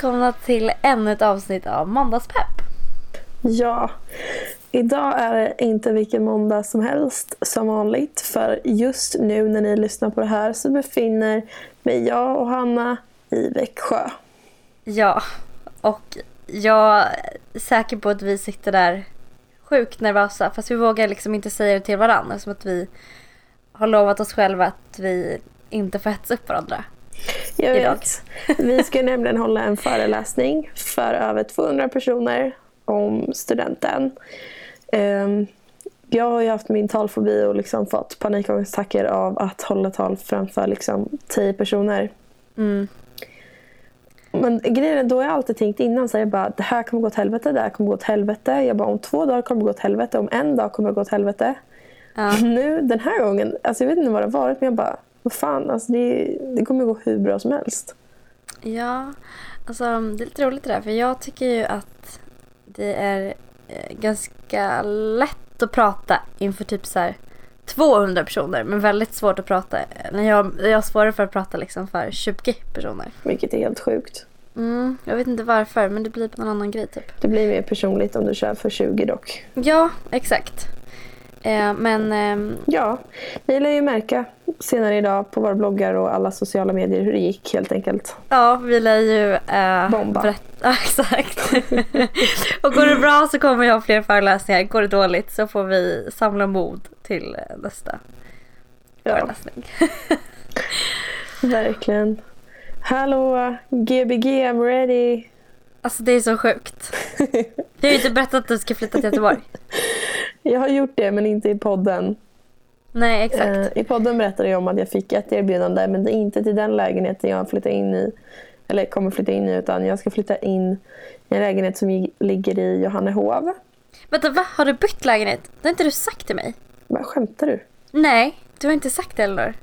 Välkomna till ännu ett avsnitt av Måndagspepp. Ja, idag är det inte vilken måndag som helst som vanligt. För just nu när ni lyssnar på det här så befinner mig jag och Hanna i Växjö. Ja, och jag är säker på att vi sitter där sjukt nervösa fast vi vågar liksom inte säga det till varandra som att vi har lovat oss själva att vi inte får hetsa upp varandra. Jag vet. Vi ska nämligen hålla en föreläsning för över 200 personer om studenten. Ehm, Jag har ju haft min talfobi och liksom fått panikångestattacker av att hålla tal framför liksom 10 personer. Mm. Men grejen är, då har jag alltid tänkt innan så jag bara, det här kommer gå åt helvete, det här kommer gå åt helvete. Jag bara, om två dagar kommer det gå åt helvete, om en dag kommer det gå åt helvete. Ja. Nu den här gången, alltså jag vet inte vad det har varit men jag bara, vad fan, alltså det, det kommer gå hur bra som helst. Ja, alltså det är lite roligt det där för jag tycker ju att det är eh, ganska lätt att prata inför typ så här 200 personer men väldigt svårt att prata. När jag, jag har svårare för att prata liksom för 20 personer. Vilket är helt sjukt. Mm, jag vet inte varför men det blir på någon annan grej typ. Det blir mer personligt om du kör för 20 dock. Ja, exakt. Eh, men ehm, Ja, ni lär ju märka senare idag på våra bloggar och alla sociala medier hur det gick helt enkelt. ja, vi lär ju eh, Bomba. berätta. Exakt. och går det bra så kommer jag ha fler föreläsningar. Går det dåligt så får vi samla mod till eh, nästa Ja, föreläsning. verkligen. Hallå, Gbg, I'm ready. Alltså det är så sjukt. Jag har ju inte berättat att du ska flytta till Göteborg. Jag har gjort det men inte i podden. Nej, exakt. Eh, I podden berättade jag om att jag fick ett erbjudande men det är inte till den lägenheten jag flyttar in i. Eller kommer flytta in i utan jag ska flytta in i en lägenhet som ligger i Johannehov. Vänta, va? Har du bytt lägenhet? Det har inte du sagt till mig. Vad skämtar du? Nej, du har inte sagt det eller?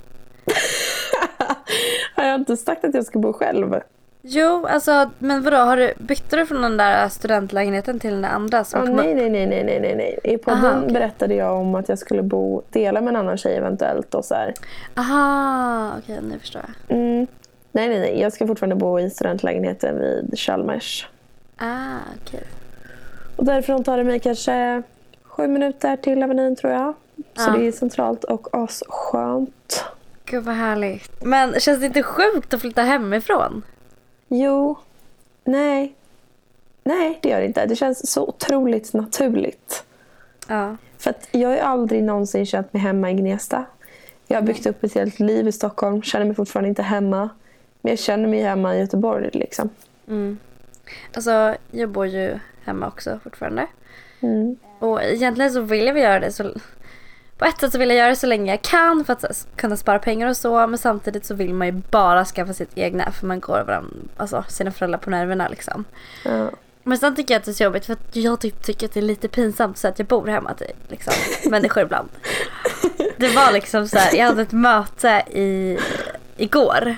Har jag inte sagt att jag ska bo själv? Jo, alltså men vadå, har du, bytte du från den där studentlägenheten till den där andra som Ah, nej, nej, nej, nej, nej, nej. I podden Aha, okej. berättade jag om att jag skulle bo, dela med en annan tjej eventuellt och så här. Aha, okej nu förstår jag. Mm. Nej, nej, nej. Jag ska fortfarande bo i studentlägenheten vid Chalmers. Ah, okej. Och därifrån tar det mig kanske sju minuter till Avenyn tror jag. Så Ja. det är centralt och asskönt. Gud vad härligt. Men känns det inte sjukt att flytta hemifrån? Jo. Nej. Nej, det gör det inte. Det känns så otroligt naturligt. Ja. För att jag har aldrig någonsin känt mig hemma i Gnesta. Jag har byggt upp ett helt liv i Stockholm, känner mig fortfarande inte hemma. Men jag känner mig hemma i Göteborg liksom. Mm. Alltså, jag bor ju hemma också fortfarande. Mm. Och egentligen så vill jag väl göra det så... På ett sätt så vill jag göra det så länge jag kan för att kunna spara pengar och så. Men samtidigt så vill man ju bara skaffa sitt egna för man går varandra, alltså sina föräldrar på nerverna liksom. Ja. Men sen tycker jag att det är så jobbigt för att jag typ tycker att det är lite pinsamt så att jag bor hemma till liksom, människor ibland. Det var liksom så här, jag hade ett möte i, igår.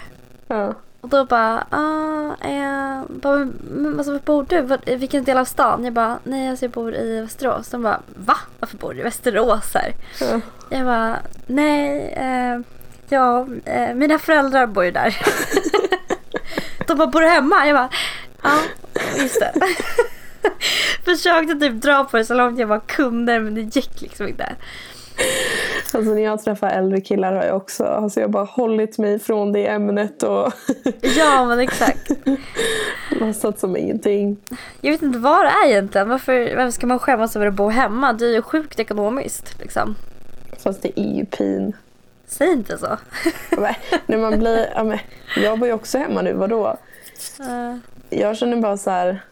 Ja. Och då bara, ah, eh, bara men alltså, var bor du? Var, vilken del av stan? Jag bara, nej alltså jag bor i Västerås. De bara, va? Varför bor du i Västerås här? Ja. Jag bara, nej, eh, ja, eh, mina föräldrar bor ju där. De bara, bor du hemma? Jag bara, ja, just det. Försökte typ dra på det så långt jag bara kunde men det gick liksom inte. Alltså när jag träffar äldre killar har jag också alltså jag har bara hållit mig från det ämnet och Ja men exakt. låtsats som ingenting. Jag vet inte vad det är egentligen. Varför, varför ska man skämmas över att bo hemma? Det är ju sjukt ekonomiskt liksom. Fast det är ju pin. Säg inte så. Men, när man blir, ja, men, jag bor ju också hemma nu, vadå? Eh, Jag känner bara så här,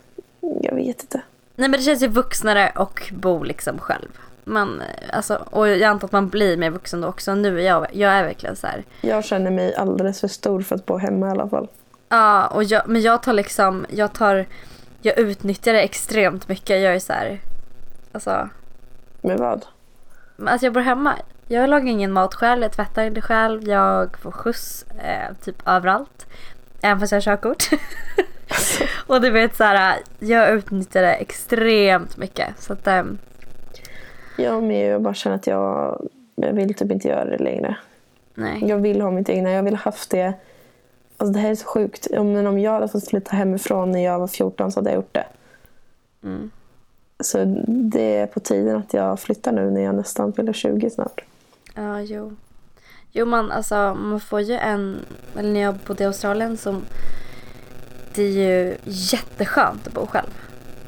jag vet inte. Nej men det känns ju vuxnare och bo liksom själv. Man, alltså, och jag antar att man blir mer vuxen då också. Nu är jag, jag är verkligen så här. Jag känner mig alldeles för stor för att bo hemma i alla fall. Ja, och jag, men jag tar liksom, jag tar, jag utnyttjar det extremt mycket. Jag är så här, alltså, Med vad? alltså jag bor hemma. Jag lagar ingen mat själv, jag tvättar inte själv, jag får skjuts eh, typ överallt. Även fast jag har körkort. och du vet så här, jag utnyttjar det extremt mycket. Så att, ehm, Jag med, jag bara känner att jag, jag vill typ inte göra det längre. nej. Jag vill ha mitt egna, jag vill ha haft det Alltså det här är så sjukt. Men om jag hade fått flytta hemifrån när jag var 14 så hade jag gjort det. Mm. Så det är på tiden att jag flyttar nu när jag nästan fyller 20 snart. Ja, jo. Jo, man, alltså, man får ju en... Eller när jag bodde i Australien så... Det är ju jätteskönt att bo själv.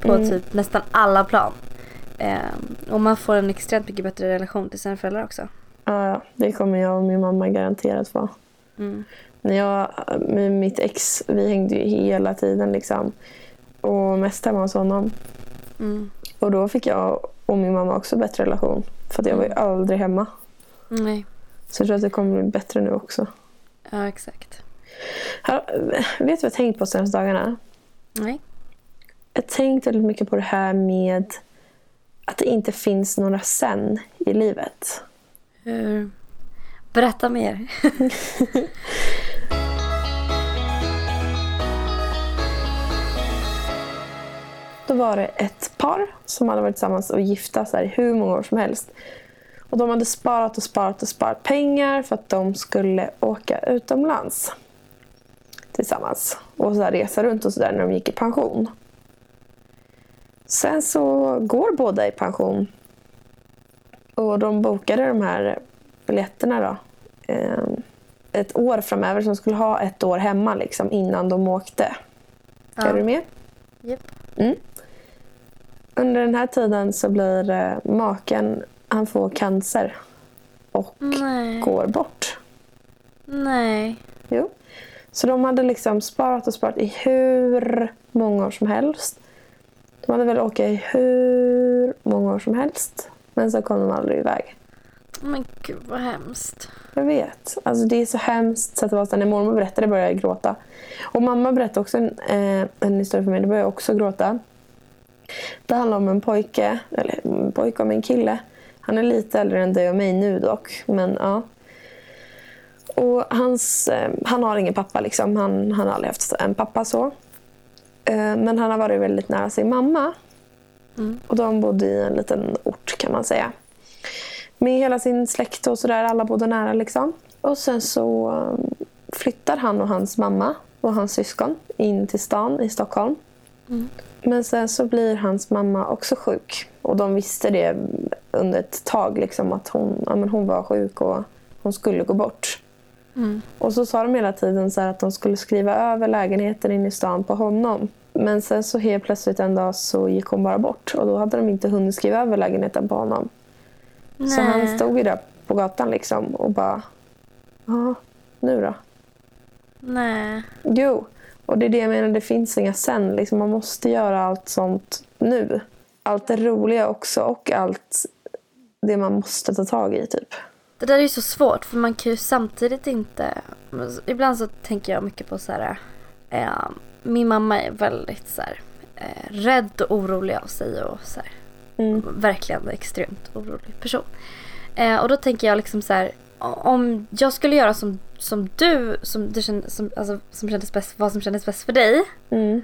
På Mm. typ nästan alla plan. Ehm, och man får en extremt mycket bättre relation till sina föräldrar också. Ja, det kommer jag och min mamma garanterat få. Mm. När jag med mitt ex, vi hängde ju hela tiden liksom. Och mest hemma hos honom. Mm. Och då fick jag och min mamma också bättre relation. För jag var ju aldrig hemma. Nej. Så jag tror att det kommer bli bättre nu också. Ja, exakt. Här, vet du vad jag har tänkt på senaste dagarna? Nej. Jag har tänkt väldigt mycket på det här med att det inte finns några sen i livet. Hur... Berätta mer. Då var det ett par som hade varit tillsammans och gifta i hur många år som helst. Och de hade sparat och sparat och sparat pengar för att de skulle åka utomlands tillsammans. Och så resa runt och sådär när de gick i pension. Sen så går båda i pension. Och de bokade de här biljetterna då. eh, Ett år framöver. De skulle ha ett år hemma liksom, innan de åkte. Ja. Är du med? Japp. Under den här tiden så blir eh, maken, han får cancer och Nej. går bort. Nej. Jo. Så de hade liksom sparat och sparat i hur många år som helst. De hade väl åkt i hur många år som helst. Men så kom de aldrig iväg. Men gud vad hemskt. Jag vet. Alltså det är så hemskt. Så att det var så när mormor berättade började jag gråta. Och mamma berättade också en, eh, en historia för mig. Då började jag också gråta. Det handlar om en pojke, eller en pojke om en kille. Han är lite äldre än dig och mig nu dock. Men ja. Och hans, eh, han har ingen pappa liksom. Han, han har aldrig haft en pappa så. Eh, men han har varit väldigt nära sin mamma. Mm. Och de bodde i en liten ort kan man säga. Med hela sin släkt och sådär. Alla bodde nära liksom. Och sen så um, flyttar han och hans mamma och hans syskon in till stan i Stockholm. Mm. Men sen så blir hans mamma också sjuk. Och de visste det under ett tag liksom att hon, ja, men hon var sjuk och hon skulle gå bort. Mm. Och så sa de hela tiden så att de skulle skriva över lägenheten in i stan på honom. Men sen så helt plötsligt en dag så gick hon bara bort. Och då hade de inte hunnit skriva över lägenheten på honom. Så han Nej. stod ju där på gatan liksom och bara... Ja, nu då? Nej. Jo, och det är det jag menar. Det finns inga sen. Liksom, man måste göra allt sånt nu. Allt det roliga också och allt det man måste ta tag i typ. Det där är ju så svårt för man kan ju samtidigt inte... Ibland så tänker jag mycket på så här... Eh, min mamma är väldigt så här, eh, rädd och orolig av sig och så här, Mm. verkligen en extremt orolig person. Eh, och då tänker jag liksom så här, om jag skulle göra som, som du, som, du kände, som, alltså, som kändes bäst, vad som kändes bäst för dig. Mm.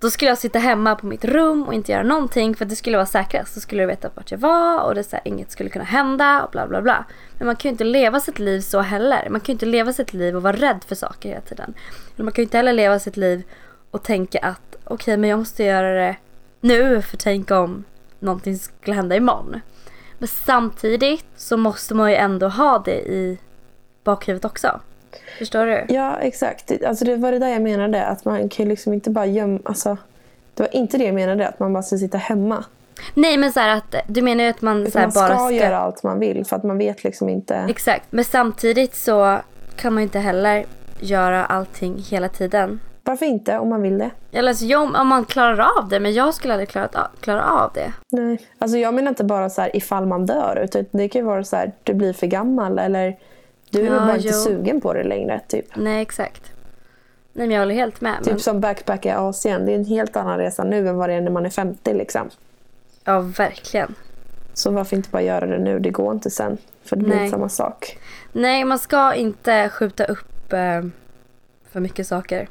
Då skulle jag sitta hemma på mitt rum och inte göra någonting för det skulle vara säkrast. Då skulle du veta vart jag var och det så här, inget skulle kunna hända och bla bla bla. Men man kan ju inte leva sitt liv så heller. Man kan ju inte leva sitt liv och vara rädd för saker hela tiden. Eller man kan ju inte heller leva sitt liv och tänka att okej men jag måste göra det nu för tänk om någonting skulle hända imorgon. Men samtidigt så måste man ju ändå ha det i bakhuvudet också. Förstår du? Ja, exakt. Alltså, det var det där jag menade. Att man kan liksom inte bara gömma... Alltså, det var inte det jag menade, att man bara ska sitta hemma. Nej men så att du menar ju att man, så man ska, bara ska göra allt man vill för att man vet liksom inte... Exakt, men samtidigt så kan man ju inte heller göra allting hela tiden. Varför inte om man vill det? Eller alltså, jag, om man klarar av det, men jag skulle aldrig klarat av, klara av det. Nej. Alltså jag menar inte bara så här ifall man dör. Utan det kan ju vara så här du blir för gammal eller du är Ja, bara inte jo. sugen på det längre. Typ, Nej, exakt. Nej, men jag håller helt med. typ Men, som backpack i Asien. Det är en helt annan resa nu än vad det är när man är 50. Liksom. ja, verkligen. Så varför inte bara göra det nu? Det går inte sen. För det blir Nej. samma sak. Nej, man ska inte skjuta upp eh, för mycket saker.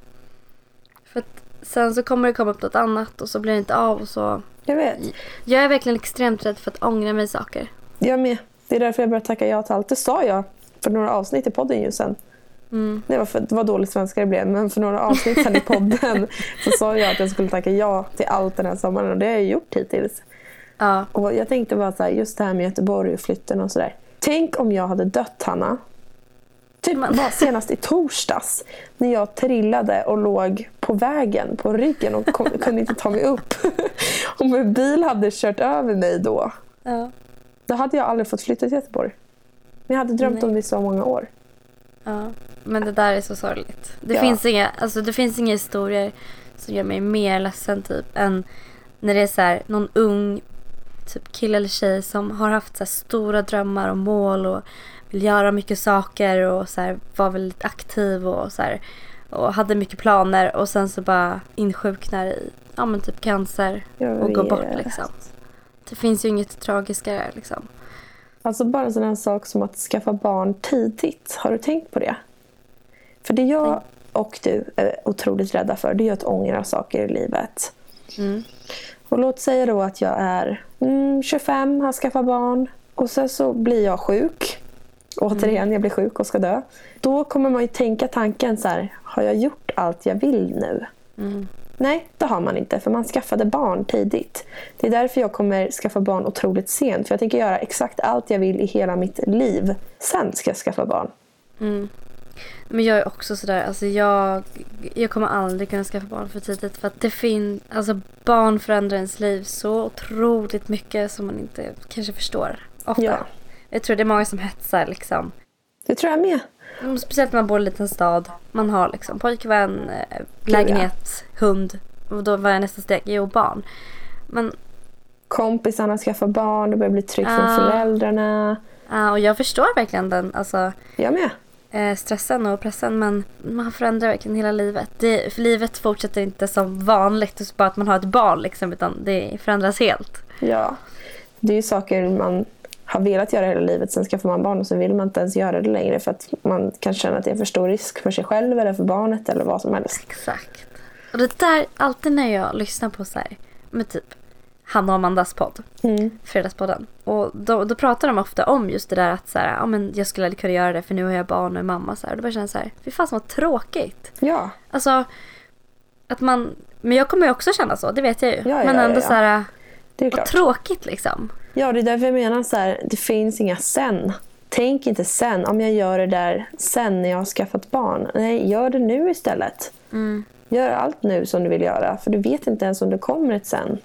För sen så kommer det komma upp något annat och så blir det inte av och så. Jag vet. Jag är verkligen extremt rädd för att ångra mig saker. Jag med. Det är därför jag börjar tacka ja till allt. Det sa jag för några avsnitt i podden ju sen. Mm. Det var, för, det var dålig svenska det blev, men för några avsnitt sedan i podden så sa jag att jag skulle tacka ja till allt den här sommaren och det har jag gjort hittills. Ja. Och jag tänkte bara så här, just det här med Göteborg och flytten och sådär. Tänk om jag hade dött Hanna. Typ Men- bara senast i torsdags när jag trillade och låg på vägen på ryggen och kom, kunde inte ta mig upp. Om en bil hade kört över mig då, Ja. då hade jag aldrig fått flytta till Göteborg. Men jag hade drömt Nej. om det i så många år. Ja, men det där är så sorgligt. Det, Ja. finns inga, alltså, det finns inga historier som gör mig mer ledsen typ än när det är så här, någon ung typ kille eller tjej som har haft så här, stora drömmar och mål och vill göra mycket saker och så här, var väldigt aktiv och så här, och hade mycket planer och sen så bara insjuknar i ja, men typ cancer och går bort liksom. Det finns ju inget tragiskare liksom. Alltså bara en sån här sak som att skaffa barn tidigt. Har du tänkt på det? För det jag och du är otroligt rädda för det är att ångra saker i livet. Mm. Och låt säga då att jag är mm, 25, har skaffat barn och sen så blir jag sjuk. Återigen, jag blir sjuk och ska dö. Då kommer man ju tänka tanken så här, har jag gjort allt jag vill nu? Mm. Nej, det har man inte för man skaffade barn tidigt. Det är därför jag kommer skaffa barn otroligt sent. För jag tänker göra exakt allt jag vill i hela mitt liv. Sen ska jag skaffa barn. Mm. Men jag är också sådär, alltså jag, jag kommer aldrig kunna skaffa barn för tidigt för att det finns, alltså barn förändrar ens liv så otroligt mycket som man inte kanske förstår ofta. Ja. Jag tror det är många som hetsar liksom. Det tror jag med. Mm, Speciellt när man bor i en liten stad. Man har liksom pojkvän, eh, lägenhet, hund. Och då var jag nästa steg, jo barn. Men Kompisarna skaffar barn, det börjar bli tryck från Ah. föräldrarna. ja, och jag förstår verkligen den alltså, Jag med. eh, stressen och pressen men man förändrar verkligen hela livet. Det, livet fortsätter inte som vanligt, bara att man har ett barn liksom, utan det förändras helt. Ja. Det är ju saker man har velat göra hela livet. Sen skaffar man barn och så vill man inte ens göra det längre för att man kan känna att det är för stor risk för sig själv eller för barnet eller vad som helst. Exakt. Och det där, alltid när jag lyssnar på så här, med typ Hanna och Amandas podd, Mm. Fredagspodden. Och då, då pratar de ofta om just det där att så här, ja, men jag skulle aldrig kunna göra det för nu har jag barn och är mamma. Så här. Och då bara känner jag så här, fy fan vad tråkigt. Ja, Alltså, att man, men jag kommer ju också känna så, det vet jag ju. Ja, ja, men ändå ja, ja. så här, det är vad tråkigt liksom. Ja, det är därför jag menar så här, det finns inga sen. Tänk inte sen, om jag gör det där sen när jag har skaffat barn. Nej, gör det nu istället. Mm. Gör allt nu som du vill göra, för du vet inte ens om det kommer ett sen.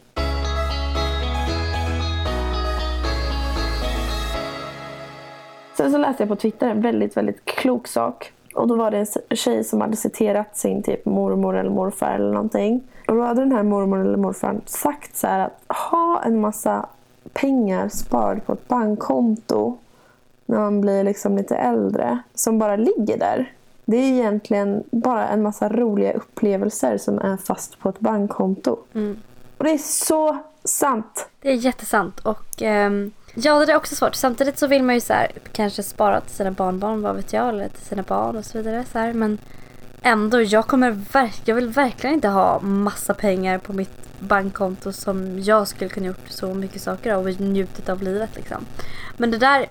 Sen så läste jag på Twitter en väldigt, väldigt klok sak. Och då var det en tjej som hade citerat sin typ mormor eller morfar eller någonting. Och då hade den här mormor eller morfar sagt så här att ha en massa pengar sparade på ett bankkonto när man blir liksom lite äldre som bara ligger där. Det är egentligen bara en massa roliga upplevelser som är fast på ett bankkonto. Mm. Och det är så sant. Det är jättesant. Och ehm, ja, det är också svårt. Samtidigt så vill man ju så här, kanske spara till sina barnbarn, vad vet jag, eller till sina barn och så vidare. Så här. Men ändå, jag, kommer verk- jag vill verkligen inte ha massa pengar på mitt bankkonto som jag skulle kunna gjort så mycket saker av och njutit av livet. Liksom. Men det där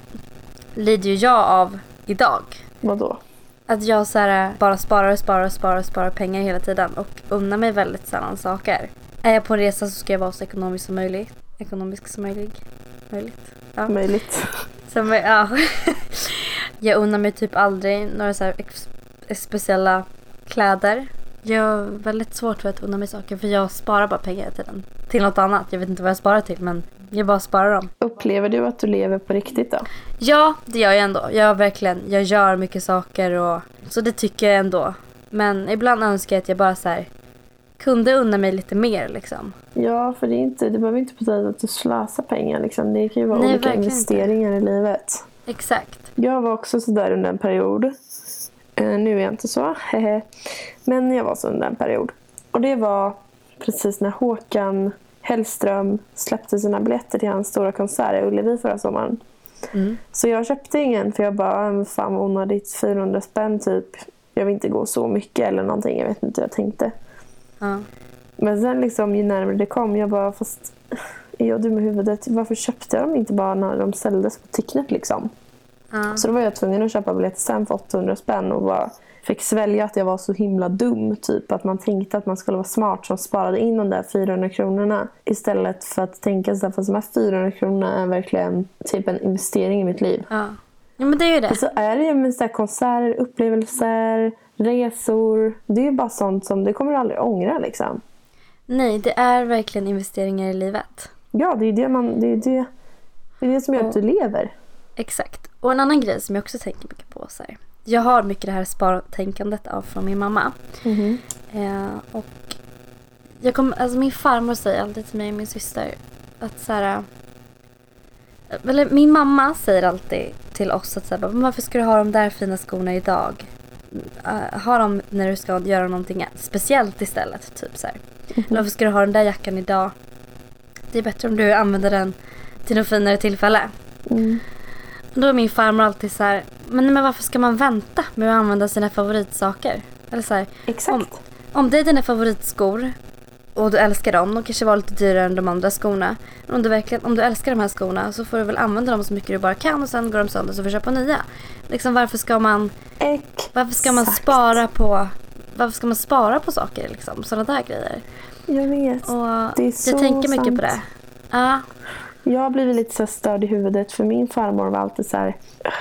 lider ju jag av idag. Vadå? Att jag så här, bara sparar och sparar och sparar sparar pengar hela tiden och unnar mig väldigt sällan saker. Är jag på en resa så ska jag vara så ekonomisk som möjligt. Ekonomisk som möjligt. möjligt. Ja. Möjligt. Som, ja. jag unnar mig typ aldrig några så här speciella kläder. Jag har väldigt svårt för att unna mig saker för jag sparar bara pengar hela tiden. Till något annat. Jag vet inte vad jag sparar till men jag bara sparar dem. Upplever du att du lever på riktigt då? Ja, det gör jag ändå. Jag verkligen, jag gör mycket saker och så det tycker jag ändå. Men ibland önskar jag att jag bara så här kunde unna mig lite mer liksom. Ja, för det, är inte, det behöver inte betyda att du slösar pengar. Liksom. Det kan ju vara Nej, olika investeringar i livet. Exakt. Jag var också sådär under en period. Eh, nu är jag inte så. Men jag var så under en period. Och det var precis när Håkan Hellström släppte sina biljetter till hans stora konsert i Ullevi förra sommaren. Mm. Så jag köpte ingen för jag bara, "Men fan vad onödigt, 400 spänn typ. Jag vill inte gå så mycket eller någonting, jag vet inte hur jag tänkte. Ja. Men sen liksom ju närmare det kom, jag bara fast är jag dum i huvudet? Varför köpte jag dem inte bara när de såldes på Ticknet liksom? Ja. Så då var jag tvungen att köpa biljetter sen för 800 spänn och bara fick svälja att jag var så himla dum. Typ att man tänkte att man skulle vara smart som sparade in de där 400 kronorna. Istället för att tänka så här, fast de här 400 kronorna är verkligen typ en investering i mitt liv. Ja. ja, men det är ju det. Och så är det ju med så här konserter, upplevelser, resor. Det är ju bara sånt som det kommer du aldrig ångra liksom. Nej, det är verkligen investeringar i livet. Ja, det är det, man, det, är det, det, är det som gör att du lever. Exakt. Och en annan grej som jag också tänker mycket på. Så här. Jag har mycket det här spartänkandet av från min mamma. Eh, och jag kom, alltså min farmor säger alltid till mig och min syster att så här, eh, eller min mamma säger alltid till oss att så här, "Men varför ska du ha de där fina skorna idag? Uh, ha dem när du ska göra någonting speciellt istället. Typ så här. Eller varför ska du ha den där jackan idag? Det är bättre om du använder den till något finare tillfälle. Mm. Då är min farmor alltid så här, men, men varför ska man vänta med att använda sina favoritsaker? Eller så här, Exakt. om, om det är dina favoritskor och du älskar dem, de kanske var lite dyrare än de andra skorna. Men om du verkligen, om du älskar de här skorna så får du väl använda dem så mycket du bara kan och sen går de sönder så får du köpa nya. Liksom varför ska man, Exakt. varför ska man spara på varför ska man spara på saker liksom? Sådana där grejer. Jag vet. Och Det är jag så tänker mycket sant. på det. Ja. Jag har blivit lite så störd i huvudet för min farmor var alltid så här.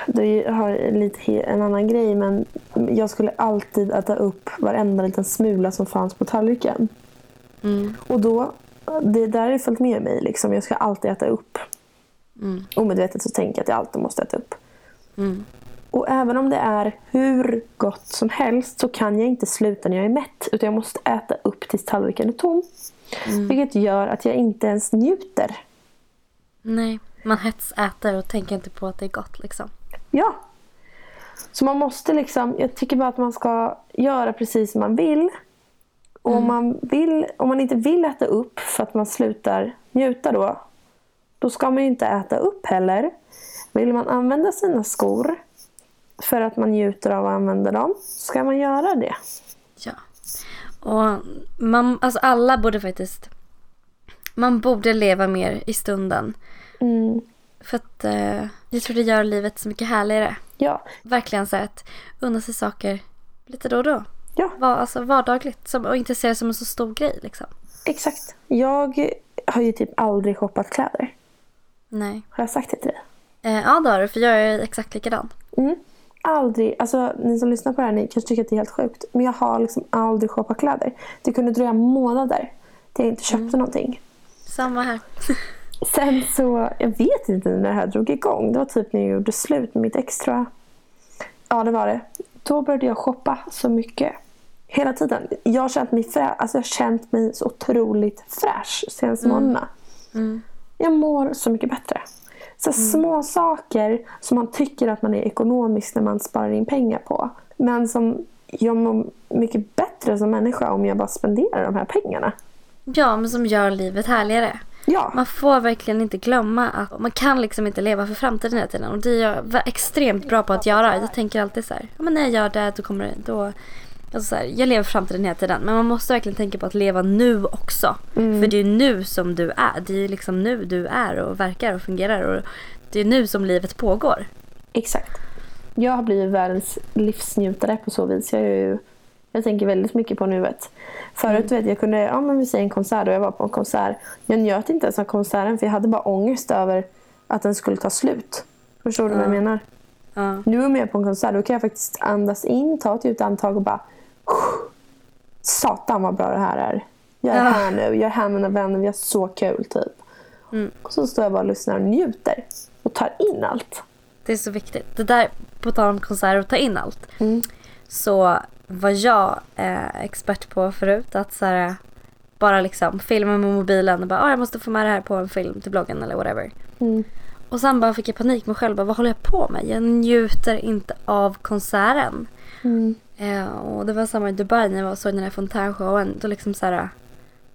Det har lite en annan grej men jag skulle alltid äta upp varenda liten smula som fanns på tallriken. Mm. Och då, det där har följt med mig liksom. Jag ska alltid äta upp. Mm. Omedvetet så tänker jag att jag alltid måste äta upp. Mm. Och även om det är hur gott som helst så kan jag inte sluta när jag är mätt. Utan jag måste äta upp tills tallriken är tom. Vilket gör att jag inte ens njuter. Nej, man hetsäter och tänker inte på att det är gott liksom. Ja. Så man måste liksom, jag tycker bara att man ska göra precis som man vill. Och om, man vill, om man inte vill äta upp för att man slutar njuta då. Då ska man ju inte äta upp heller. Vill man använda sina skor för att man njuter av att använda dem. Ska man göra det. Ja. Och man, alltså alla borde faktiskt... Man borde leva mer i stunden. Mm. För att eh, jag tror det gör livet så mycket härligare. Ja. Verkligen så att unna sig saker lite då och då. Ja. Var, alltså vardagligt. Som, och inte se det som en så stor grej liksom. Exakt. Jag har ju typ aldrig shoppat kläder. Nej. Har jag sagt det till dig? Eh, ja det har du, för jag är exakt likadan. Mm. Aldrig, alltså ni som lyssnar på det här ni kanske tycker att det är helt sjukt. Men jag har liksom aldrig shoppat kläder. Det kunde dröja månader till jag inte köpte någonting. Samma här. Sen så, jag vet inte när det här drog igång. Det var typ när jag gjorde slut med mitt ex tror jag. Ja det var det. Då började jag shoppa så mycket. Hela tiden. Jag har känt mig, frä, alltså jag känt mig så otroligt fräsch senaste månaderna. Mm. Jag mår så mycket bättre. Så små saker som man tycker att man är ekonomisk när man sparar in pengar på. Men som jag mår mycket bättre som människa om jag bara spenderar de här pengarna. Ja, men som gör livet härligare. Ja, Man får verkligen inte glömma att man kan liksom inte leva för framtiden hela tiden. Och det är jag extremt bra på att göra. Jag tänker alltid så här, ja, men när jag gör det då kommer det, då... Alltså så här, jag lever för framtiden hela tiden. Men man måste verkligen tänka på att leva nu också. För det är nu som du är. Det är liksom nu du är och verkar och fungerar. Och det är nu som livet pågår. exakt. Jag har blivit världens livsnjutare på så vis. Jag, är ju, jag tänker väldigt mycket på nuet. Förut vet jag kunde, ja men vi säger en konsert och jag var på en konsert. Jag njöt inte ens av konserten för jag hade bara ångest över att den skulle ta slut. Förstår du vad jag menar? Ja. Nu om jag är på en konsert då kan jag faktiskt andas in, ta ett djupt andetag och bara Satan vad bra det här är. Jag är här nu, jag är här med mina vänner, vi har så kul typ. Mm. Och så står jag bara och lyssnar och njuter. Och tar in allt. Det är så viktigt. Det där, på tal om konserter och ta in allt. Mm. Så var jag eh, expert på förut att så här, bara liksom filma med mobilen och bara ah, jag måste få med det här på en film till bloggen eller whatever. Mm. Och sen bara fick jag panik med själv. Bara, vad håller jag på med? Jag njuter inte av konserten. Mm. Eh, och det var samma i Dubai när jag var såg den här fontänshowen. Då liksom så här,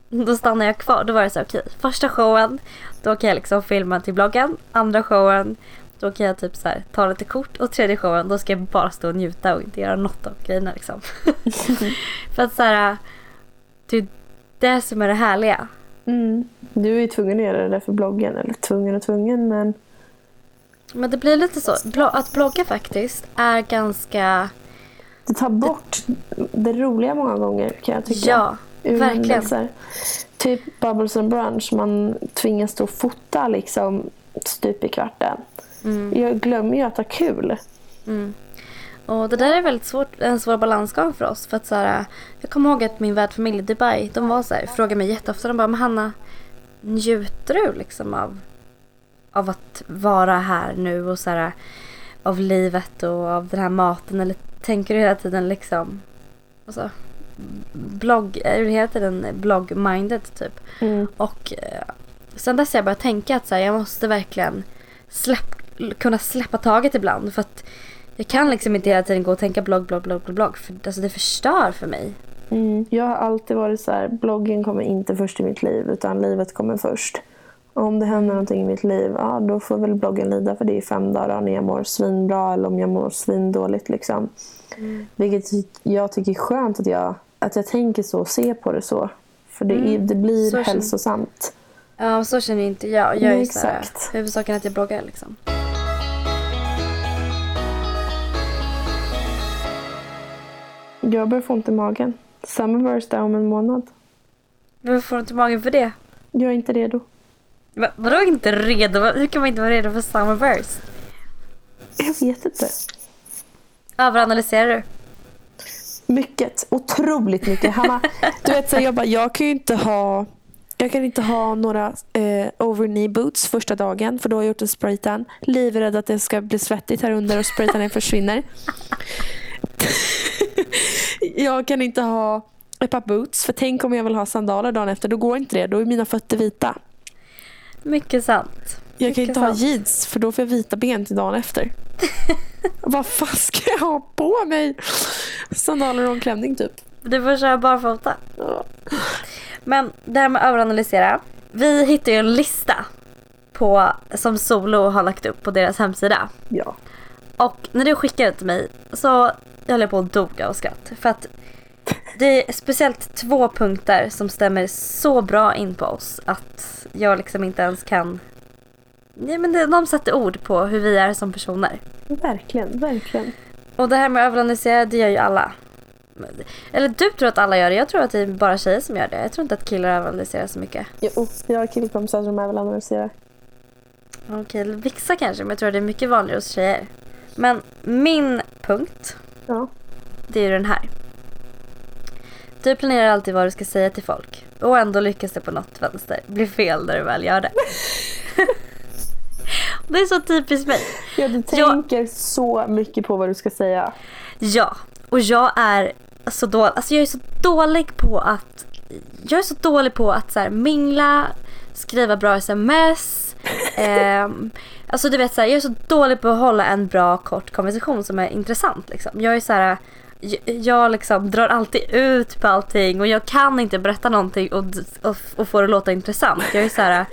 då stannade jag kvar. Då var det så här, okej, första showen, då kan jag liksom filma till bloggen. Andra showen, då kan jag typ så här, ta lite kort. Och tredje showen, då ska jag bara stå och njuta och inte göra något av grejerna liksom. För att så här, det är det som är det härliga. Mm. Du är ju tvungen att göra det där för bloggen. Eller tvungen och tvungen men Men det blir lite så. Att blogga faktiskt är ganska... Det tar bort det roliga många gånger kan jag tycka. Ja, ur verkligen. händelser. Typ Bubbles and Brunch. Man tvingas då fota liksom stup i kvarten. Mm. Jag glömmer ju att ha kul. Och det där är väldigt svårt, en svår balansgång för oss. För att så här, jag kommer ihåg att min värdfamilj i Dubai, de var så här, frågade mig jätteofta, de bara, men Hanna, njuter du liksom av, av att vara här nu och så här, av livet och av den här maten? Eller tänker du hela tiden liksom, alltså, blogg, är du hela tiden blogg-minded typ? Mm. Och eh, sen dess har jag börjat tänka att så här, jag måste verkligen släpp, kunna släppa taget ibland. För att jag kan liksom inte hela tiden gå och tänka blogg, blogg, blogg, blogg. För alltså, det förstör för mig. Mm. Jag har alltid varit så här, bloggen kommer inte först i mitt liv utan livet kommer först. Och om det händer någonting i mitt liv, ja då får väl bloggen lida för det i fem dagar när jag mår svinbra eller om jag mår svindåligt. Liksom. Vilket jag tycker är skönt att jag, att jag tänker så och ser på det så. För det, är, det blir Så känner- hälsosamt. Ja, så känner inte jag. Jag är Nej, så här, exakt. huvudsaken är att jag bloggar liksom. Jag börjar få ont i magen. Summerburst är om en månad. Varför får du inte magen för det? Jag är inte redo. Va, vadå inte redo? Hur kan man inte vara redo för Summerburst? Jag vet inte. Överanalyserar du? Mycket. Otroligt mycket. Hanna, du vet, så jag, bara, jag kan ju inte ha jag kan inte ha några eh, over knee boots första dagen för då har jag gjort en spraytan. Livrädd att det ska bli svettigt här under och spraytanen försvinner. Jag kan inte ha ett par boots för tänk om jag vill ha sandaler dagen efter. Då går inte det. Då är mina fötter vita. Mycket sant. Jag kan Mycket inte ha sant. jeans för då får jag vita ben till dagen efter. Vad fan ska jag ha på mig? Sandaler och klänning typ. Du får köra barfota. Ja. Men det här med att överanalysera. Vi hittade ju en lista på, som Solo har lagt upp på deras hemsida. Ja. Och när du skickade det till mig så höll jag på att dog av skratt. För att det är speciellt två punkter som stämmer så bra in på oss att jag liksom inte ens kan... Nej, men det, de sätter ord på hur vi är som personer. Verkligen, verkligen. Och det här med att överanalysera, det gör ju alla. Eller du tror att alla gör det, jag tror att det är bara tjejer som gör det. Jag tror inte att killar överanalyserar så mycket. Jo, jag har killkompisar som även analyserar. Okej, vissa kanske, men jag tror att det är mycket vanligare hos tjejer. Men min punkt, Ja. det är ju den här. Du planerar alltid vad du ska säga till folk. Och ändå lyckas det på något vänster bli fel när du väl gör det. det är så typiskt mig. ja, du Jag- tänker så mycket på vad du ska säga. Ja, och jag är så dålig. Alltså jag är så dålig på att... Jag är så dålig på att så här, mingla, skriva bra sms. ehm, alltså du vet så här, jag är så dålig på att hålla en bra kort konversation som är intressant. Liksom. Jag är så här... Jag, jag liksom drar alltid ut på allting och jag kan inte berätta någonting och, och, och få det att låta intressant. Jag är så här...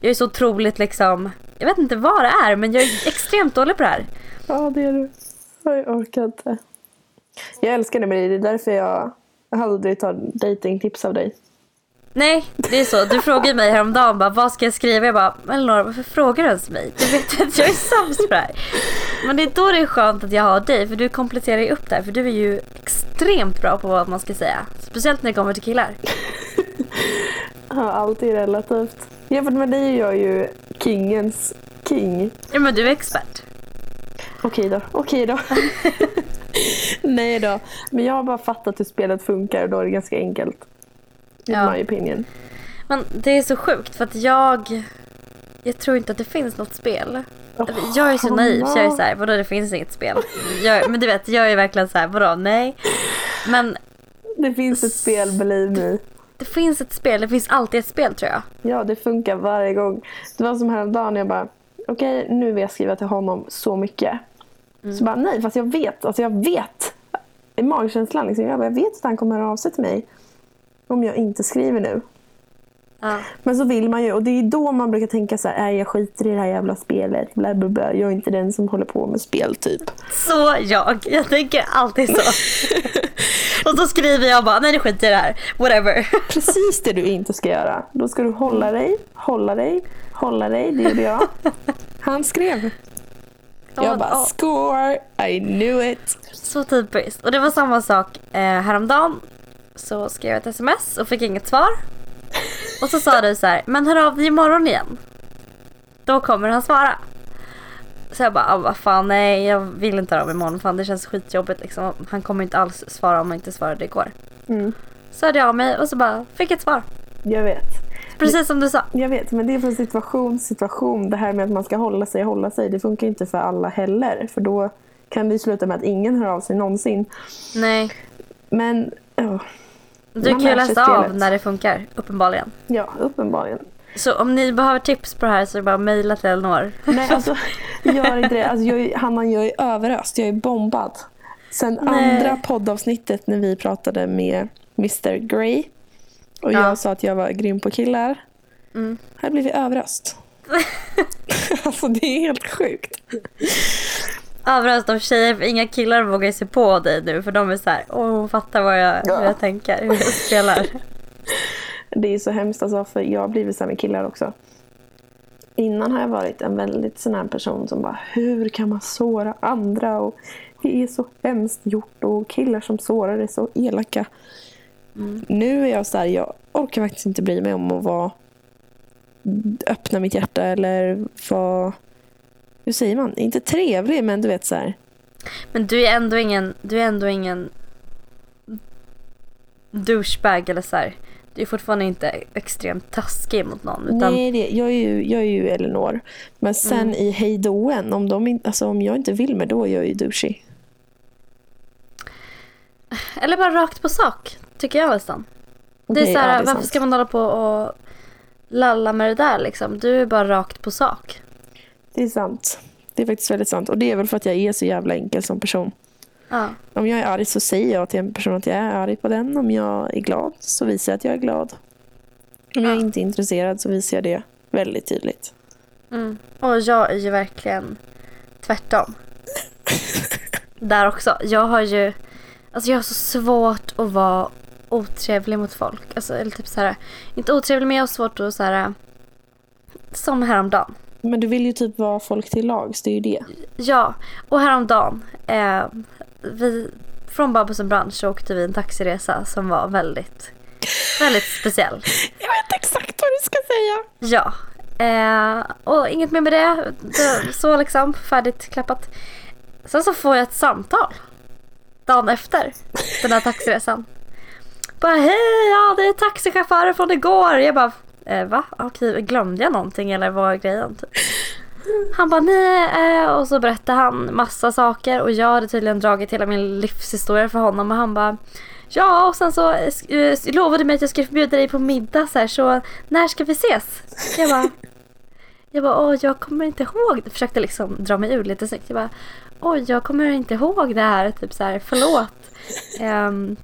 Jag är så otroligt liksom... Jag vet inte vad det är men jag är extremt dålig på det här. Ja, det är du. Jag orkar inte. Jag älskar det med dig. Det är därför jag aldrig tar datingtips av dig. Nej, det är så. Du frågade mig häromdagen bara, vad ska jag skriva? Jag bara, men Laura varför frågar du ens mig? Du vet att jag är sämst på det här. Men det är då det är skönt att jag har dig för du kompletterar ju upp det här för du är ju extremt bra på vad man ska säga. Speciellt när det kommer till killar. Ja, allt är relativt. Jämfört med dig är jag ju kingens king. Ja men du är expert. Okej då, okej då. Nej då. Men jag har bara fattat hur spelet funkar och då är det ganska enkelt. In Ja. my opinion. Men det är så sjukt för att jag, jag tror inte att det finns något spel. Jag är så naiv så jag är så här, vadå det finns inget spel. Jag, men du vet, jag är verkligen så här, vadå nej. Men Det finns ett spel, believe me. det finns ett spel, det finns alltid ett spel tror jag. Ja, det funkar varje gång. Det var som häromdagen, jag bara, okej nu vill jag skriva till honom så mycket. Så bara, nej fast jag vet, alltså jag vet. I magkänslan liksom, jag, bara, jag vet att han kommer höra av sig till mig. Om jag inte skriver nu. Ja. Men så vill man ju, och det är då man brukar tänka så här, "Nej, jag skiter i det här jävla spelet. Bla, bla, bla. Jag är inte den som håller på med spel typ. Så jag. Jag tänker alltid så. och så skriver jag bara, nej det skiter i det här. Whatever. Precis det du inte ska göra. Då ska du hålla dig, hålla dig, hålla dig. Det gjorde jag. Han skrev. Jag Ja, bara score, I knew it. Så typiskt. Och det var samma sak eh, häromdagen. Så skrev jag ett sms och fick inget svar. Och så sa du så här, men hör av dig imorgon igen. Då kommer han svara. Så jag bara, ah, vad fan nej jag vill inte höra av mig imorgon. Fan det känns skitjobbigt liksom. Han kommer inte alls svara om han inte svarade igår. Mm. Så hörde jag av mig och så bara fick ett svar. Jag vet. Precis som du sa. Jag vet, men det är från situation situation. Det här med att man ska hålla sig hålla sig, det funkar inte för alla heller. För då kan det sluta med att ingen hör av sig någonsin. Nej. Men, ja, Du Man kan ju läsa av när det funkar, uppenbarligen. ja uppenbarligen. Så om ni behöver tips på det här så är det bara att mejla till Elinor. Nej, alltså, gör inte det. Alltså, jag, är- Hanna, jag är överöst. Jag är bombad. Sen Nej. andra poddavsnittet när vi pratade med Mr Grey och Ja. jag sa att jag var grym på killar. Mm. Här blir vi överöst. alltså det är helt sjukt. Överöst av tjejer, för inga killar vågar sig på dig nu för de är så här, åh hon fattar vad jag, Ja. hur jag tänker, hur jag spelar. Det är så hemskt alltså, för jag har blivit så här med killar också. Innan har jag varit en väldigt sån här person som bara, hur kan man såra andra? Och det är så hemskt gjort och killar som sårar är så elaka. Nu är jag så här, jag orkar faktiskt inte bry mig om att vara öppna mitt hjärta eller vara, hur säger man, inte trevlig men du vet så här. Men du är ändå ingen, du är ändå ingen douchebag eller så här. Du är fortfarande inte extremt taskig mot någon. Utan, Nej, det, jag, är ju, jag är ju Elinor. Men sen Mm. i hejdåen, om, de, alltså, om jag inte vill med då är jag ju douchey. Eller bara rakt på sak, tycker jag nästan. Det är Okej, så här, det är varför sant. ska man hålla på och lalla med det där liksom? Du är bara rakt på sak. Det är sant. Det är faktiskt väldigt sant. Och det är väl för att jag är så jävla enkel som person. Ja. Om jag är arg så säger jag till en person att jag är arg på den. Om jag är glad så visar jag att jag är glad. Om jag Ja. inte är intresserad så visar jag det väldigt tydligt. Mm. Och jag är ju verkligen tvärtom. Där också. Jag har ju, alltså jag har så svårt att vara otrevlig mot folk. Alltså, eller typ så här, inte otrevlig men jag har svårt att så här, som häromdagen. Men du vill ju typ vara folk till lags, det är ju det. Ja, och häromdagen, eh, vi, från Babus och Bransch så åkte vi en taxiresa som var väldigt, väldigt speciell. Jag vet exakt vad du ska säga. Ja, eh, och inget mer med det. det så liksom färdigt klappat. Sen så får jag ett samtal dagen efter den här taxiresan. Bara hej, ja det är taxichauffören från igår. Jag bara, eh, va? Okej, glömde jag någonting eller vad är grejen? Typ. Han bara nej eh, och så berättade han massa saker och jag hade tydligen dragit hela min livshistoria för honom och han bara Ja och sen så eh, sk- eh, lovade mig att jag skulle förbjuda dig på middag så här så när ska vi ses? Jag bara Jag bara åh jag kommer inte ihåg det. Försökte liksom dra mig ur lite snyggt. Jag bara oj jag kommer inte ihåg det här typ så här förlåt. Ehm,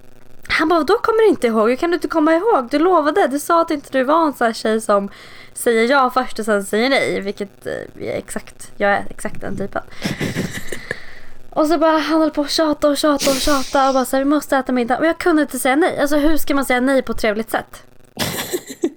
han bara, då kommer du inte ihåg? Hur kan du inte komma ihåg? Du lovade, du sa att inte du var en sån här tjej som säger ja först och sen säger nej. Vilket eh, är exakt, jag är exakt den typen. Och så bara han höll på att tjata och tjata och tjata och bara så här, vi måste äta middag. Men jag kunde inte säga nej. Alltså hur ska man säga nej på ett trevligt sätt?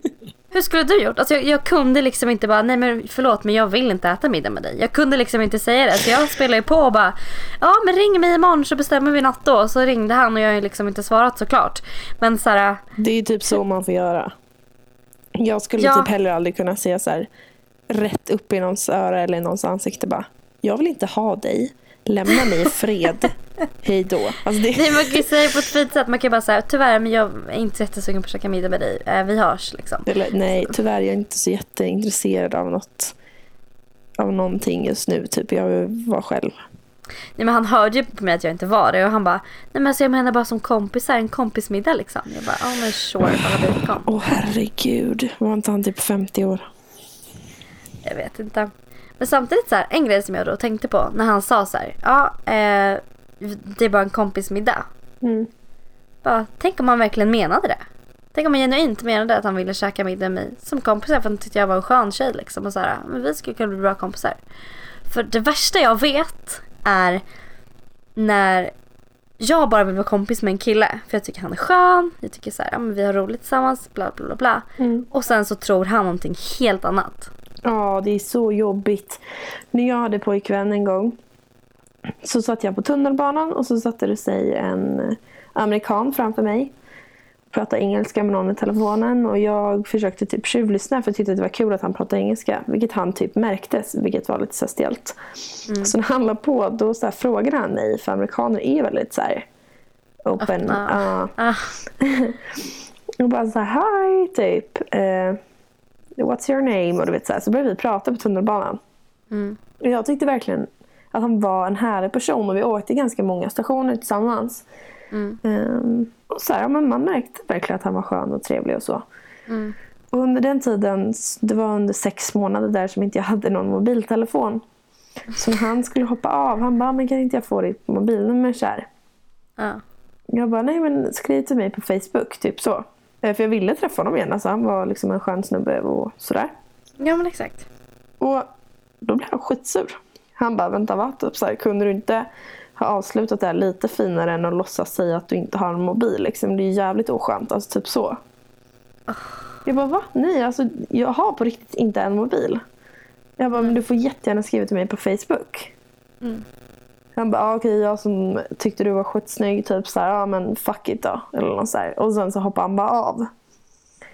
Hur skulle du gjort? Alltså jag, jag kunde liksom inte bara, nej men förlåt men jag vill inte äta middag med dig. Jag kunde liksom inte säga det. Så jag spelade ju på och bara, ja men ring mig imorgon så bestämmer vi natt då. Så ringde han och jag har ju liksom inte svarat såklart. Men så här, Det är ju typ så man får göra. Jag skulle Ja. typ heller aldrig kunna säga så här rätt upp i någons öra eller i någons ansikte bara. Jag vill inte ha dig. Lämna mig i fred. Hej då. Alltså det, nej, man kan ju säga på ett fint sätt. Man kan bara säga, tyvärr men jag är inte jättesugen på att käka middag med dig. Eh, vi hörs liksom. eller, nej, tyvärr jag är inte så jätteintresserad av något av någonting just nu. Typ jag vill vara själv. Nej men han hörde ju på mig att jag inte var det och han bara Nej men alltså jag menar bara som kompisar, en kompismiddag liksom. Jag bara ja men sure, bara vi kom. Åh herregud. Var inte han typ 50 år? Jag vet inte. Men samtidigt så här, en grej som jag då tänkte på när han sa så här, ja eh, det är bara en kompismiddag. Mm. Bara, tänk om han verkligen menade det. Tänk om han genuint menade att han ville käka middag med mig som kompisar för han tyckte jag var en skön tjej liksom. Och så här, men vi skulle kunna bli bra kompisar. För det värsta jag vet är när jag bara vill vara kompis med en kille. För jag tycker han är skön, jag tycker så här, ja, men vi har roligt tillsammans, bla bla bla bla. Mm. Och sen så tror han någonting helt annat. Ja, det är så jobbigt. När jag hade pojkvän en gång så satt jag på tunnelbanan och så satte det sig en amerikan framför mig. Pratade engelska med någon i telefonen och jag försökte typ tjuvlyssna för jag tyckte att det var kul att han pratade engelska. Vilket han typ märktes, vilket var lite så stelt. Så när han la på då så här frågade han mig, för amerikaner är väldigt så här open. Ja. Ah, Och bara så här, hi, typ. eh, what's your name? Och du vet så här. Så började vi prata på tunnelbanan. mm. Och jag tyckte verkligen att han var en härlig person och vi åkte ganska många stationer tillsammans. Mm. Ehm, och så här, ja, men man märkte verkligen att han var skön och trevlig och så. Mm. Och under den tiden, det var under sex månader där som inte jag hade någon mobiltelefon. Så när han skulle hoppa av, han bara, men kan inte jag få ditt mobilnummer så här? Ja. Jag bara, nej men skriv till mig på Facebook, typ så. Eh, För jag ville träffa honom igen, alltså han var liksom en skön snubbe och sådär. ja, men exakt. Och då blev han skitsur. Han bara, vänta va? Typ så här, kunde du inte ha avslutat det här lite finare än att låtsas säga att du inte har en mobil? Liksom? Det är jävligt oskönt, alltså typ så. Jag bara, va? Nej, alltså jag har på riktigt inte en mobil. Jag bara, men du får jättegärna skriva till mig på Facebook. Mm. Han bara, ah, okej jag som tyckte du var skitsnygg, typ så här, ja men fuck it då. Eller något så här. Och sen så hoppade han bara av.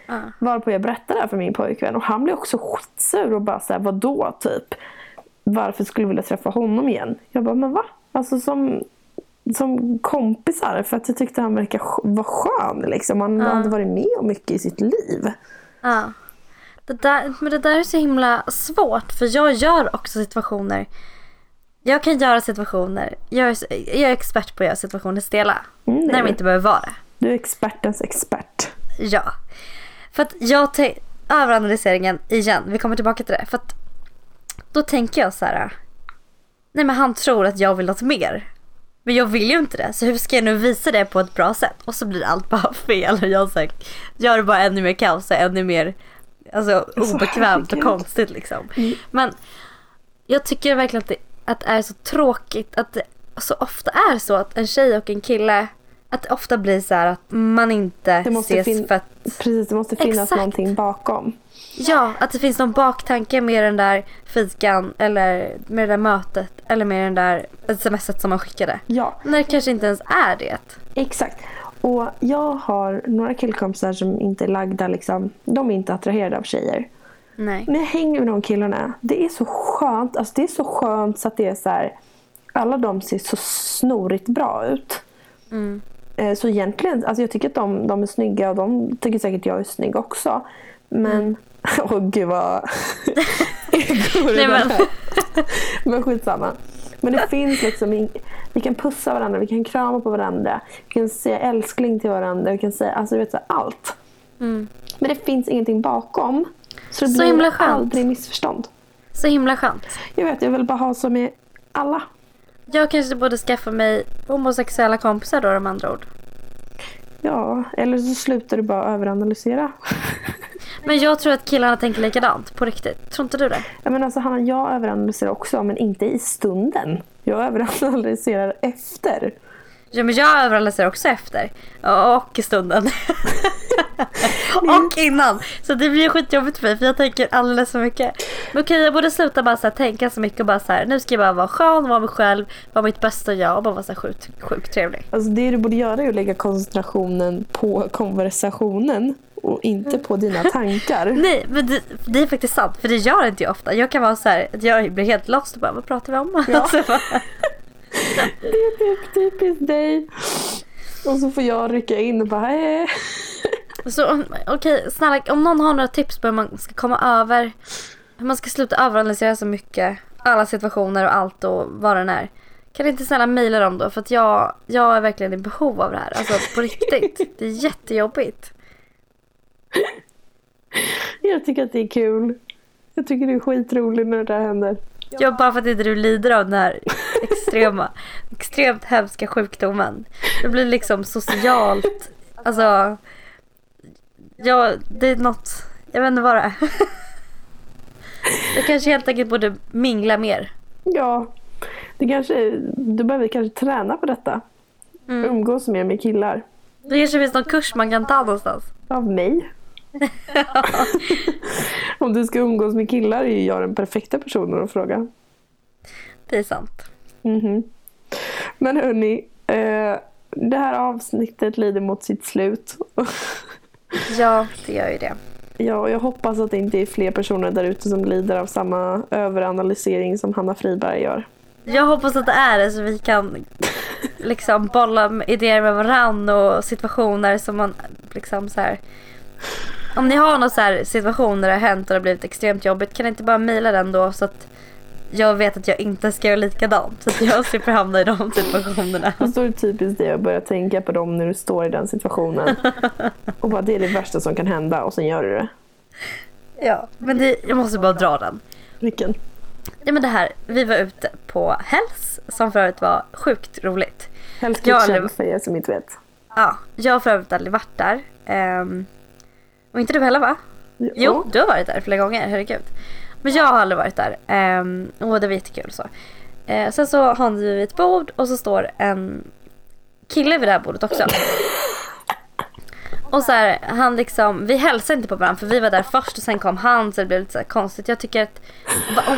Ja. Varpå jag berättade det här för min pojkvän och han blev också skitsur och bara såhär, vadå typ? Varför skulle vilja träffa honom igen? Jag bara, men va? Alltså som, som kompisar för att jag tyckte han verkar vara skön liksom. Han Ja. hade varit med om mycket i sitt liv. Ja. Det där, men det där är så himla svårt för jag gör också situationer. Jag kan göra situationer. Jag är, jag är expert på att göra situationer stela. Mm, när de inte behöver vara det. Du är expertens expert. Ja. För att jag överanalyseringen igen, vi kommer tillbaka till det. För att då tänker jag så här. Nej men han tror att jag vill något mer. Men jag vill ju inte det. Så hur ska jag nu visa det på ett bra sätt? Och så blir allt bara fel. Och jag så här, gör det bara ännu mer kaos och ännu mer alltså, obekvämt och konstigt liksom. Mm. Men jag tycker verkligen att det, att det är så tråkigt att det så ofta är så att en tjej och en kille att det ofta blir så här att man inte ses för att Precis, det måste finnas Exakt. någonting bakom. Ja, att det finns någon baktanke med den där fikan eller med det där mötet eller med den där smset som man skickade. Ja, När det kanske inte ens är det. exakt. Och jag har några killkompisar som inte är lagda liksom, de är inte attraherade av tjejer. Nej. När jag hänger med de killarna, det är så skönt. Alltså det är så skönt så att det är så här. Alla de ser så snorigt bra ut. Mm. Eh, Så egentligen, alltså jag tycker att de, de är snygga och de tycker säkert jag är snygg också. Men, åh gud vad... Nej, men- men skitsamma. Men det finns liksom, vi kan pussa varandra, vi kan krama på varandra. Vi kan säga älskling till varandra, vi kan säga alltså, vet, så allt. Mm. Men det finns ingenting bakom. Så det Så blir himla skönt. aldrig missförstånd. Så himla skönt. Jag vet, jag vill bara ha så med alla. Jag kanske borde skaffa mig homosexuella kompisar då, de andra ord. Ja, eller så slutar du bara överanalysera. Men jag tror att killarna tänker likadant, på riktigt. Tror inte du det? Jag menar, alltså, Hanna, jag överanalyserar också, men inte i stunden. Jag överanalyserar efter. Ja, men jag överanalyserar också efter. Och i stunden. och innan. Så det blir skitjobbigt för mig för jag tänker alldeles för mycket. Men okej, jag borde sluta bara så här, tänka så mycket och bara så här, nu ska jag bara vara skön, vara mig själv, vara mitt bästa jag och bara vara så här sjukt, sjukt trevlig. Alltså, det du borde göra är att lägga koncentrationen på konversationen och inte på dina tankar. Nej, men det, det är faktiskt sant för det gör inte jag ofta. Jag kan vara så här, jag blir helt lost och bara, vad pratar vi om? Ja. Alltså, bara, Det är typ typiskt dig. Och så får jag rycka in och bara eh. Så okej, snälla om någon har några tips på hur man ska komma över, hur man ska sluta överanalysera så mycket, alla situationer och allt och vad den är. Kan du inte snälla mejla dem då? För att jag, jag är verkligen i behov av det här. Alltså på riktigt. Det är jättejobbigt. Jag tycker att det är kul. Jag tycker det är skitroligt när det där händer. Jag, bara för att inte du lider av den här extrema, extremt hemska sjukdomen. Det blir liksom socialt, alltså. Ja, det är något, jag vet inte vad det är. Jag kanske helt enkelt borde mingla mer. Ja, det kanske, du behöver kanske träna på detta. Mm. Umgås mer med killar. Det kanske finns någon kurs man kan ta någonstans. Av mig. Om du ska umgås med killar är ju jag den perfekta personen att fråga. Det är sant. Mhm. Men hörni, eh, det här avsnittet lider mot sitt slut. Ja, det gör ju det. ja, och jag hoppas att det inte är fler personer där ute som lider av samma överanalysering som Hanna Friberg gör. Jag hoppas att det är det så vi kan liksom bolla idéer med varann och situationer som man liksom så här. Om ni har någon så situation där det har hänt och det har blivit extremt jobbigt kan ni inte bara mejla den då så att jag vet att jag inte ska göra likadant. Så att jag slipper hamna i de situationerna. Och så är det typiskt det att börja tänka på dem när du står i den situationen. Och bara det är det värsta som kan hända och sen gör du det. Ja, men det, jag måste bara dra den. Vilken? Ja men det här, vi var ute på Hells som för övrigt var sjukt roligt. Har Kitchen aldrig- för er som inte vet. Ja, jag har för övrigt aldrig varit där. Ehm, och inte du heller va? Jo, du har varit där flera gånger, herregud. Men jag har aldrig varit där. Um, och det var jättekul så. Eh, sen så har vi ett bord och så står en kille vid det här bordet också. Och så här, han liksom, vi hälsade inte på varandra för vi var där först och sen kom han så det blev lite så konstigt. Jag tycker att om,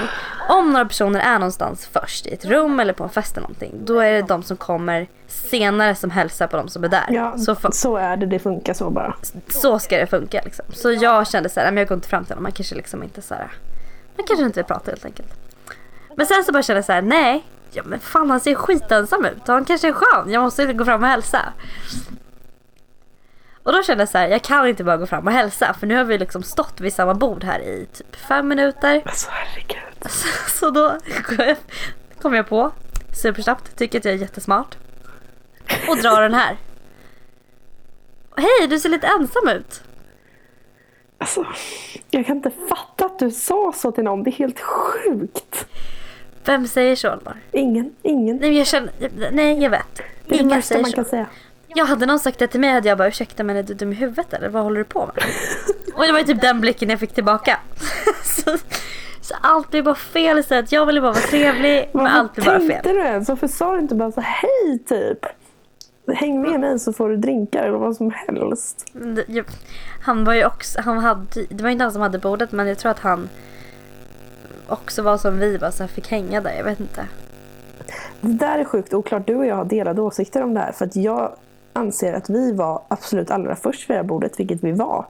om några personer är någonstans först i ett rum eller på en fest eller någonting. Då är det de som kommer senare som hälsar på de som är där. Ja, Så så är det. Det funkar så bara. så ska det funka liksom. Så jag kände så här, men jag går inte fram till honom. Man kanske liksom inte så här, man kanske inte vill prata helt enkelt. Men sen så bara kände jag så här, nej, ja, men fan han ser skitensam ut han kanske är skön. Jag måste gå fram och hälsa. Och då kände jag så här, jag kan inte bara gå fram och hälsa för nu har vi liksom stått vid samma bord här i typ fem minuter. Alltså herregud. Så, så då kom jag, på supersnabbt, tycker att jag är jättesmart. Och drar den här. Hej, du ser lite ensam ut. Alltså, jag kan inte fatta att du sa så till någon. Det är helt sjukt. Vem säger så Alvar? Ingen, ingen. Nej jag känner, nej jag vet. Det är det Ingen värsta säger man så. kan säga. Jag hade någon sagt det till mig hade jag bara ursäkta men är du dum i huvudet eller vad håller du på med? Och det var ju typ den blicken jag fick tillbaka. så, så allt blir bara fel istället. Jag ville bara vara trevlig men Varför allt blir bara tänkte fel. du ens? Varför sa du inte bara så hej typ? Häng med mig så får du drinkar eller vad som helst. Jag- Han var ju också, han hade, det var inte han som hade bordet men jag tror att han också var som vi var så här fick hänga där. Jag vet inte. Det där är sjukt oklart. Du och jag har delade åsikter om det här. För att jag anser att vi var absolut allra först vid det här bordet, vilket vi var.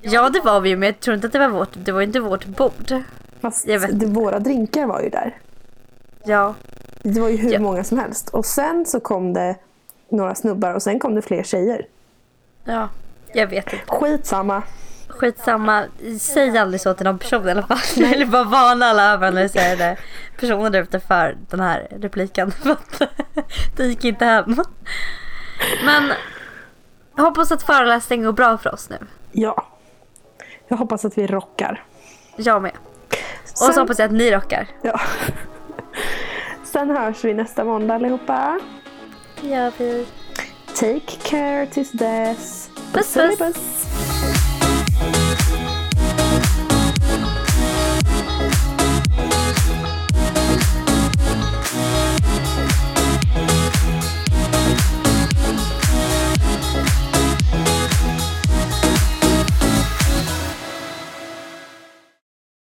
Ja det var vi ju men jag tror inte att det var vårt, det var inte vårt bord. Fast det, våra drinkar var ju där. Ja. Det var ju hur Ja. många som helst. Och sen så kom det några snubbar och sen kom det fler tjejer. Ja. Jag vet inte. Skitsamma. Skitsamma, säg aldrig så till någon person i alla fall. Eller bara varna alla överanalyserade personer ute för den här repliken. Det gick inte hem. Men jag hoppas att föreläsningen går bra för oss nu. Ja. Jag hoppas att vi rockar. Jag med. Och så hoppas jag att ni rockar. Ja. Sen hörs vi nästa måndag allihopa. Det gör vi. Take care tills dess. Puss, puss. puss.